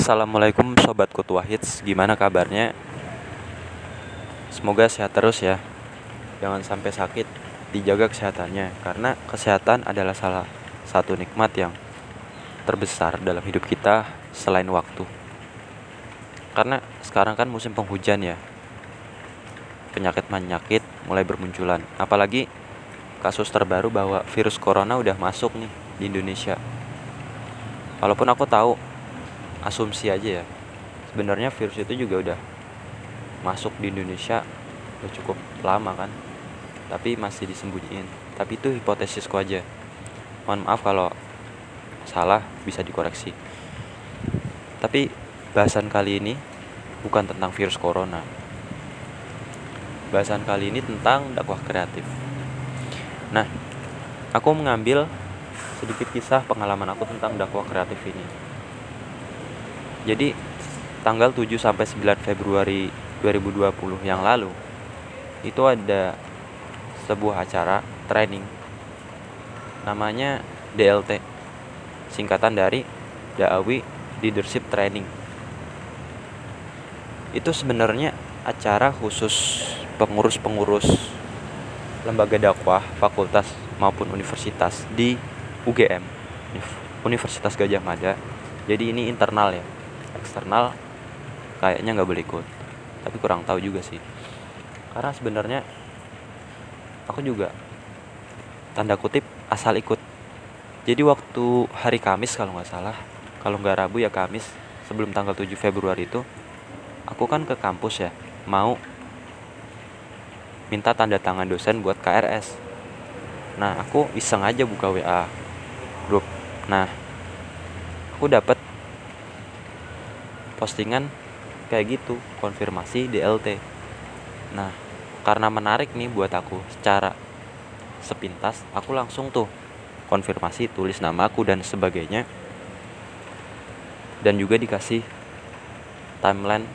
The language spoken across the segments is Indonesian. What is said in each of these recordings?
Assalamualaikum Sobat Kutua Hits Gimana kabarnya? Semoga sehat terus ya. Jangan sampai sakit Dijaga kesehatannya. Karena kesehatan adalah salah satu nikmat yang Terbesar dalam hidup kita Selain waktu. Karena sekarang kan musim penghujan ya. Penyakit-penyakit mulai bermunculan. Apalagi kasus terbaru bahwa virus corona udah masuk nih di Indonesia. Walaupun aku tahu asumsi aja ya. Sebenarnya virus itu juga udah masuk di Indonesia udah cukup lama kan tapi masih disembunyiin. Tapi itu hipotesisku aja. Mohon maaf kalau salah bisa dikoreksi. Tapi bahasan kali ini bukan tentang virus corona. Bahasan kali ini tentang dakwah kreatif. Nah aku mengambil sedikit kisah pengalaman aku tentang dakwah kreatif ini jadi tanggal 7 sampai 9 Februari 2020 yang lalu itu ada sebuah acara training. Namanya DLT singkatan dari Da'awi Leadership Training. Itu sebenarnya acara khusus pengurus-pengurus lembaga dakwah fakultas maupun universitas di UGM Universitas Gajah Mada. Jadi ini internal ya eksternal kayaknya nggak boleh ikut. Tapi kurang tahu juga sih. Karena sebenarnya aku juga tanda kutip asal ikut. Jadi waktu hari Kamis kalau nggak salah kalau nggak Rabu ya Kamis sebelum tanggal 7 Februari itu aku kan ke kampus ya mau minta tanda tangan dosen buat KRS nah aku iseng aja buka WA grup. Nah aku dapat postingan kayak gitu konfirmasi DLT nah karena menarik nih buat aku secara sepintas aku langsung tuh konfirmasi tulis nama aku dan sebagainya. Dan juga dikasih timeline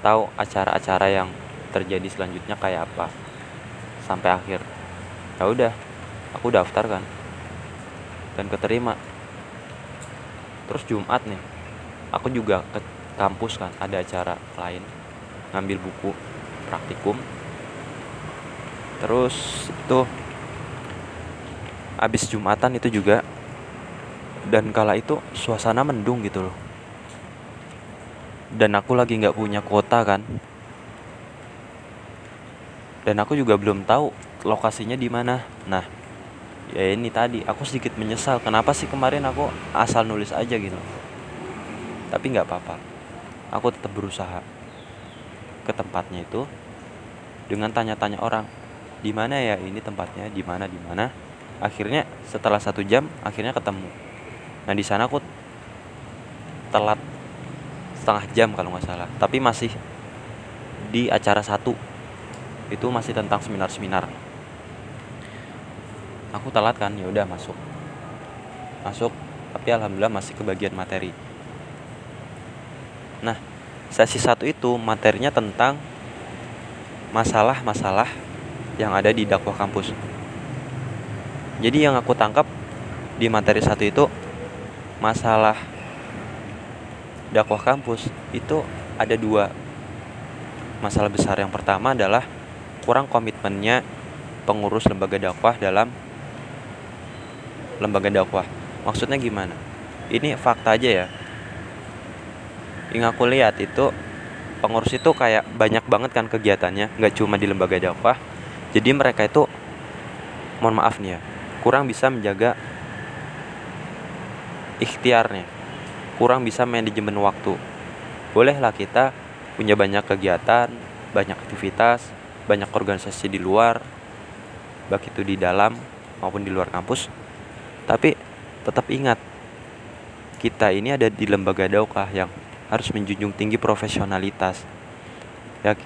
tahu acara-acara yang terjadi selanjutnya kayak apa. Sampai akhir. Ya udah aku daftar kan. Dan keterima. Terus Jumat nih aku juga ke kampus kan ada acara lain ngambil buku praktikum. Terus itu abis jumatan itu juga dan kala itu suasana mendung gitu loh. Dan aku lagi nggak punya kuota kan. Dan aku juga belum tahu lokasinya di mana. Nah ya ini tadi aku sedikit menyesal kenapa sih kemarin aku asal nulis aja gitu tapi nggak apa-apa. Aku tetap berusaha ke tempatnya itu dengan tanya-tanya orang di mana ya ini tempatnya? Di mana? Di mana? Akhirnya setelah satu jam akhirnya ketemu. Nah di sana aku telat setengah jam kalau nggak salah. Tapi masih di acara satu. Itu masih tentang seminar-seminar. Aku telat kan ya udah masuk. Masuk tapi alhamdulillah masih kebagian materi Nah, sesi satu itu materinya tentang masalah-masalah yang ada di dakwah kampus. Jadi yang aku tangkap di materi satu itu masalah dakwah kampus itu ada dua masalah besar. Yang pertama adalah kurang komitmennya pengurus lembaga dakwah dalam lembaga dakwah. Maksudnya gimana? Ini fakta aja ya yang aku lihat itu pengurus itu kayak banyak banget kan kegiatannya nggak cuma di lembaga dakwah jadi mereka itu mohon maaf nih ya kurang bisa menjaga ikhtiarnya. Kurang bisa manajemen waktu. Bolehlah kita punya banyak kegiatan banyak aktivitas banyak organisasi di luar baik itu di dalam maupun di luar kampus. Tapi tetap ingat kita ini ada di lembaga dakwah yang harus menjunjung tinggi profesionalitas. Ya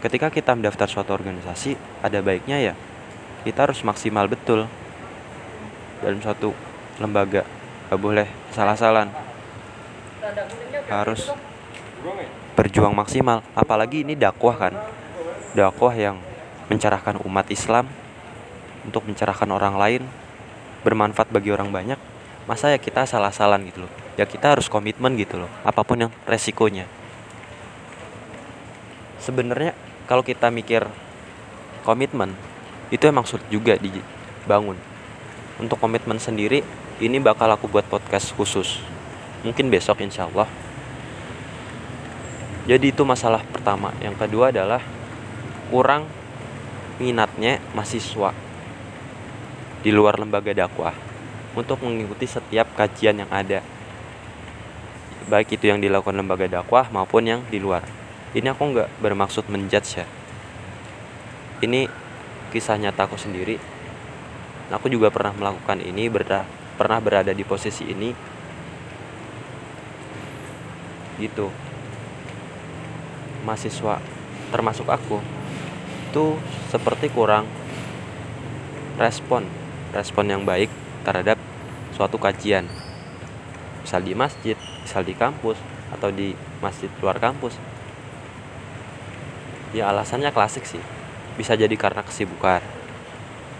ketika kita mendaftar suatu organisasi ada baiknya ya kita harus maksimal betul dalam suatu lembaga. Gak boleh salah-salan harus berjuang maksimal. Apalagi ini dakwah kan. Dakwah yang mencerahkan umat Islam untuk mencerahkan orang lain bermanfaat bagi orang banyak masa ya kita salah-salan gitu loh. Ya kita harus komitmen gitu loh apa pun yang resikonya. Sebenarnya kalau kita mikir komitmen itu emang sulit juga dibangun. Untuk komitmen sendiri ini bakal aku buat podcast khusus. Mungkin besok insya Allah. Jadi itu masalah pertama. Yang kedua adalah kurang minatnya mahasiswa di luar lembaga dakwah untuk mengikuti setiap kajian yang ada. Baik itu yang dilakukan lembaga dakwah maupun yang di luar. Ini aku nggak bermaksud menjudge ya. Ini kisah nyata aku sendiri. Aku juga pernah melakukan ini berada, pernah berada di posisi ini. Gitu. Mahasiswa termasuk aku itu seperti kurang respon respon yang baik terhadap suatu kajian. Misal di masjid misal di kampus atau di masjid luar kampus. Ya alasannya klasik sih. Bisa jadi karena kesibukan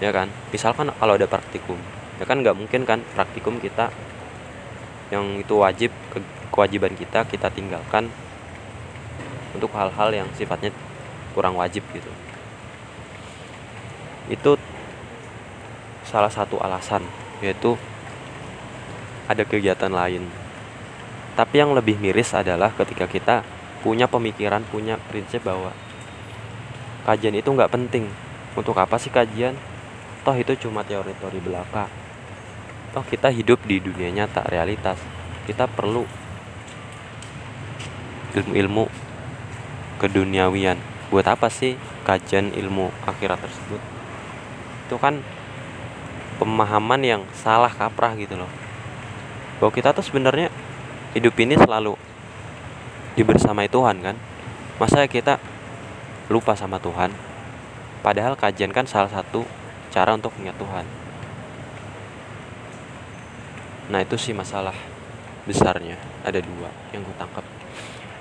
ya kan? Misalkan kalau ada praktikum ya kan nggak mungkin kan praktikum kita yang itu wajib ke, kewajiban kita kita tinggalkan untuk hal-hal yang sifatnya kurang wajib gitu. Itu salah satu alasan yaitu ada kegiatan lain. Tapi yang lebih miris adalah ketika kita punya pemikiran punya prinsip bahwa kajian itu nggak penting. Untuk apa sih kajian? Toh itu cuma teori-teori belaka. Toh kita hidup di dunia nyata realitas. Kita perlu ilmu-ilmu keduniawian. Buat apa sih kajian ilmu akhirat tersebut? Itu kan pemahaman yang salah kaprah gitu loh. Bahwa kita tuh sebenarnya hidup ini selalu dibersamai Tuhan kan? Masa kita lupa sama Tuhan? Padahal kajian kan salah satu cara untuk ingat Tuhan. Nah itu sih masalah besarnya. Ada dua yang gue tangkap.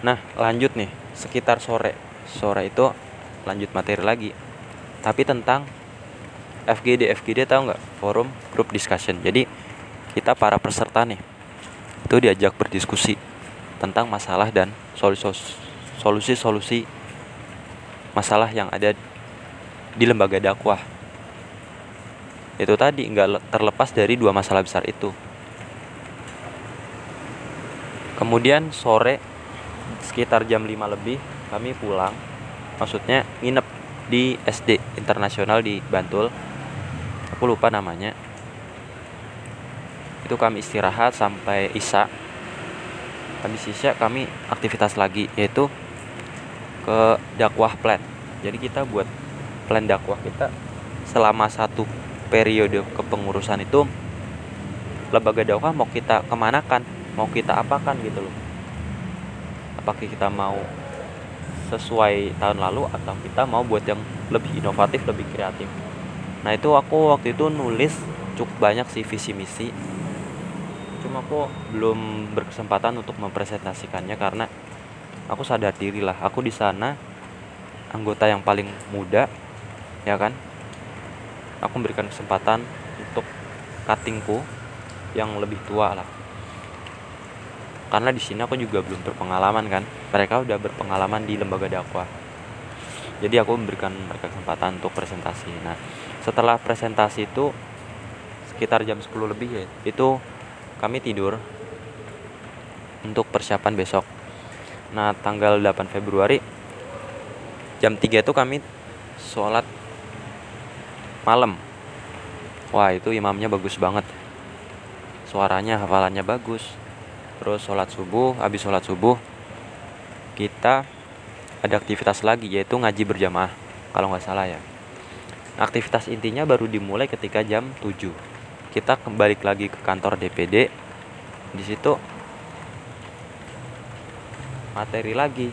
Nah lanjut nih. Sekitar sore. Sore itu lanjut materi lagi. Tapi tentang FGD FGD tahu nggak? Forum group discussion. Jadi kita para peserta nih itu diajak berdiskusi tentang masalah dan solusi-solusi masalah yang ada di lembaga dakwah. Itu tadi nggak terlepas dari dua masalah besar itu. Kemudian sore sekitar jam 5 lebih kami pulang. Maksudnya nginep di SD internasional di Bantul aku lupa namanya. Itu kami istirahat sampai Isya. Habis Isya kami aktivitas lagi yaitu ke dakwah plan. Jadi kita buat plan dakwah kita selama satu periode kepengurusan itu lembaga dakwah mau kita kemanakan mau kita apakan gitu loh. Apakah kita mau sesuai tahun lalu atau kita mau buat yang lebih inovatif lebih kreatif nah itu aku waktu itu nulis cukup banyak sih visi misi. Cuma aku belum berkesempatan untuk mempresentasikannya karena aku sadar diri lah. Aku di sana anggota yang paling muda ya kan? Aku memberikan kesempatan untuk cuttingku yang lebih tua lah. Karena di sini aku juga belum berpengalaman kan? Mereka udah berpengalaman di lembaga dakwah. Jadi aku memberikan mereka kesempatan untuk presentasi. Nah setelah presentasi itu sekitar jam 10 lebih ya itu kami tidur untuk persiapan besok. Nah tanggal 8 Februari jam 3 itu kami sholat malam. Wah itu imamnya bagus banget. Suaranya hafalannya bagus. Terus sholat subuh Habis sholat subuh Kita ada aktivitas lagi yaitu ngaji berjamaah Kalau nggak salah ya Aktivitas intinya baru dimulai ketika jam 7 Kita kembali lagi ke kantor DPD di situ materi lagi.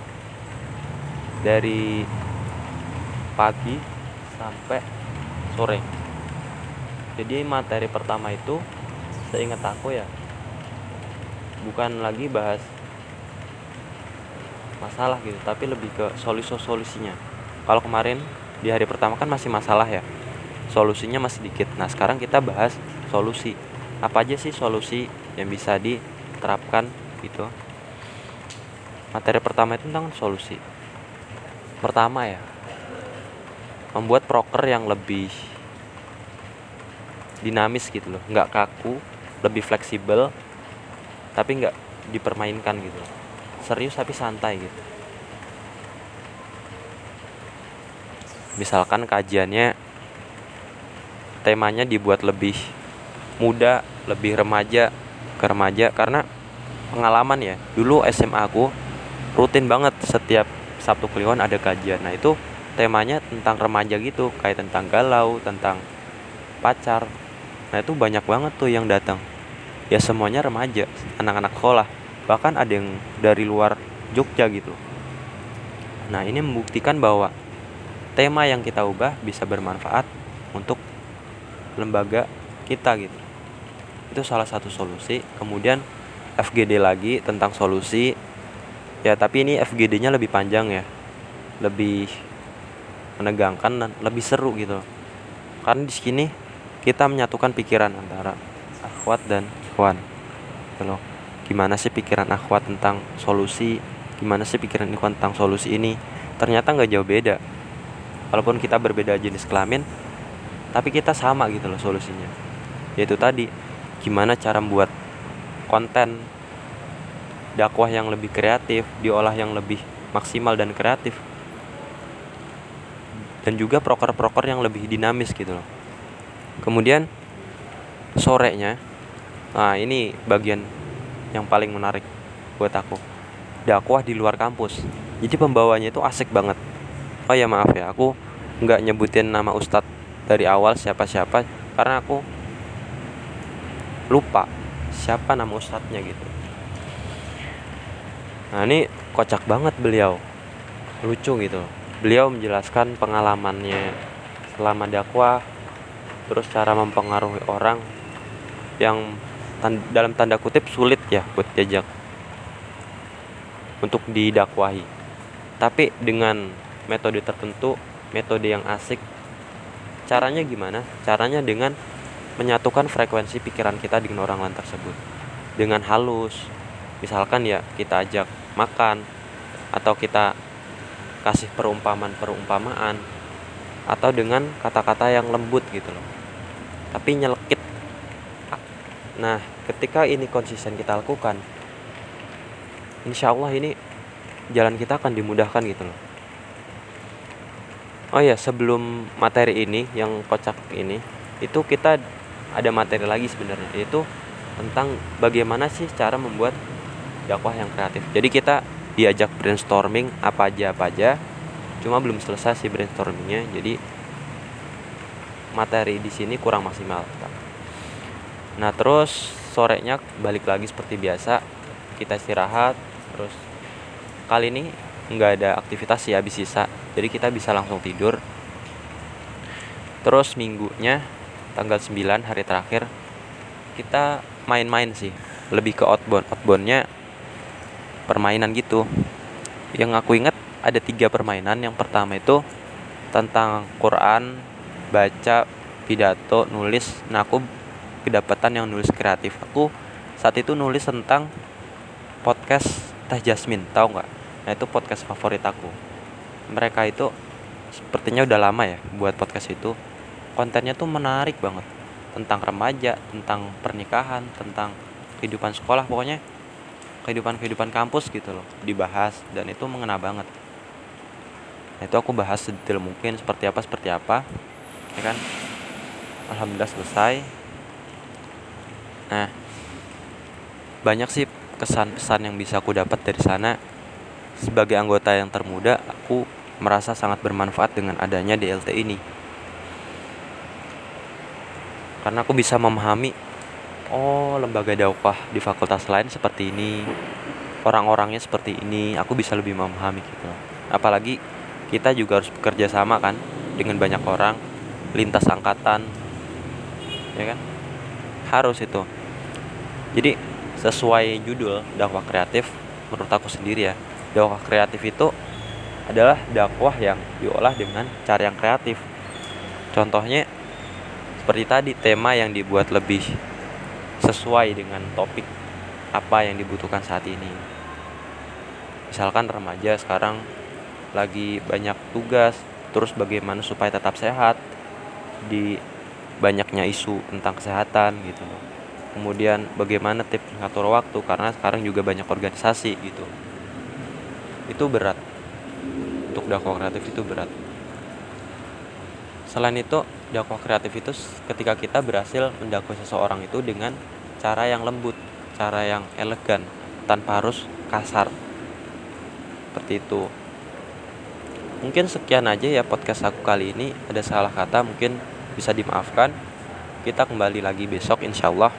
Dari pagi sampai sore. Jadi materi pertama itu seingat aku ya bukan lagi bahas masalah gitu tapi lebih ke solusi-solusinya. Kalau kemarin di hari pertama kan masih masalah ya. Solusinya masih dikit. Nah sekarang kita bahas solusi. Apa aja sih solusi yang bisa di terapkan gitu? Materi pertama itu tentang solusi. Pertama ya membuat proker yang lebih dinamis gitu loh. Nggak kaku lebih fleksibel tapi nggak dipermainkan gitu serius tapi santai gitu misalkan kajiannya temanya dibuat lebih muda lebih remaja ke remaja karena pengalaman ya. Dulu SMA aku rutin banget setiap Sabtu Kliwon ada kajian. Nah itu temanya tentang remaja gitu kayak tentang galau tentang pacar. Nah itu banyak banget tuh yang datang. Ya semuanya remaja anak-anak sekolah. Bahkan ada yang dari luar Jogja gitu. Nah ini membuktikan bahwa tema yang kita ubah bisa bermanfaat untuk lembaga kita gitu. Itu salah satu solusi. Kemudian FGD lagi tentang solusi. Ya tapi ini FGD-nya lebih panjang ya. Lebih menegangkan dan lebih seru gitu. Karena di sini kita menyatukan pikiran antara akhwat dan ikhwan. Gitu gimana sih pikiran akhwat tentang solusi? Gimana sih pikiran ikhwan tentang solusi ini? Ternyata nggak jauh beda walaupun kita berbeda jenis kelamin tapi kita sama gitu loh solusinya yaitu tadi gimana cara membuat konten dakwah yang lebih kreatif, diolah yang lebih maksimal dan kreatif. Dan juga proker-proker yang lebih dinamis gitu loh. Kemudian sorenya, nah ini bagian yang paling menarik buat aku. Dakwah di luar kampus. Jadi pembawanya itu asik banget. Oh ya maaf ya, aku nggak nyebutin nama ustadz dari awal siapa-siapa karena aku lupa siapa nama ustadznya gitu. Nah ini kocak banget beliau. Lucu gitu. Beliau menjelaskan pengalamannya selama dakwah terus cara mempengaruhi orang yang tan dalam tanda kutip sulit ya buat diajak untuk didakwahi. Tapi dengan metode tertentu metode yang asik. Caranya gimana? Caranya dengan menyatukan frekuensi pikiran kita dengan orang lain tersebut. Dengan halus. Misalkan ya kita ajak makan atau kita kasih perumpamaan-perumpamaan atau dengan kata-kata yang lembut gitu loh. Tapi nyelekit. Nah ketika ini konsisten kita lakukan insya Allah ini jalan kita akan dimudahkan gitu loh oh ya sebelum materi ini yang kocak ini itu kita ada materi lagi sebenarnya yaitu tentang bagaimana sih cara membuat dakwah yang kreatif. Jadi kita diajak brainstorming apa aja apa aja, cuma belum selesai sih brainstormingnya. Jadi materi di sini kurang maksimal. Nah terus sorenya balik lagi seperti biasa kita istirahat terus kali ini nggak ada aktivitas sih habis sisa. Jadi kita bisa langsung tidur. Terus minggunya tanggal 9 hari terakhir kita main-main sih. Lebih ke outbound. Outboundnya permainan gitu. Yang aku ingat ada tiga permainan. Yang pertama itu tentang Quran baca pidato nulis. Nah aku kedapatan yang nulis kreatif. Aku saat itu nulis tentang podcast Teh Jasmine. Tahu nggak nah itu podcast favorit aku. Mereka itu sepertinya udah lama ya buat podcast itu. Kontennya tuh menarik banget. Tentang remaja tentang pernikahan tentang kehidupan sekolah pokoknya kehidupan kehidupan kampus gitu loh dibahas dan itu mengena banget. Nah, itu aku bahas sedetail mungkin seperti apa seperti apa ya kan? Alhamdulillah selesai. Nah banyak sih kesan pesan yang bisa aku dapat dari sana sebagai anggota yang termuda aku merasa sangat bermanfaat dengan adanya DLT ini. Karena aku bisa memahami oh lembaga dakwah di fakultas lain seperti ini orang-orangnya seperti ini aku bisa lebih memahami gitu. Apalagi kita juga harus bekerja sama kan dengan banyak orang lintas angkatan ya kan? Harus itu. Jadi sesuai judul dakwah kreatif menurut aku sendiri ya dakwah kreatif itu adalah dakwah yang diolah dengan cara yang kreatif. Contohnya seperti tadi tema yang dibuat lebih sesuai dengan topik apa yang dibutuhkan saat ini. Misalkan remaja sekarang lagi banyak tugas terus bagaimana supaya tetap sehat di banyaknya isu tentang kesehatan gitu. Kemudian bagaimana tips ngatur waktu karena sekarang juga banyak organisasi gitu itu berat. Untuk dakwah kreatif itu berat. Selain itu dakwah kreatif itu ketika kita berhasil mendakwah seseorang itu dengan cara yang lembut cara yang elegan tanpa harus kasar. Seperti itu. Mungkin sekian aja ya podcast aku kali ini. Ada salah kata mungkin bisa dimaafkan. Kita kembali lagi besok insya Allah.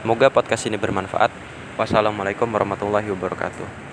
Semoga podcast ini bermanfaat. Wassalamualaikum warahmatullahi wabarakatuh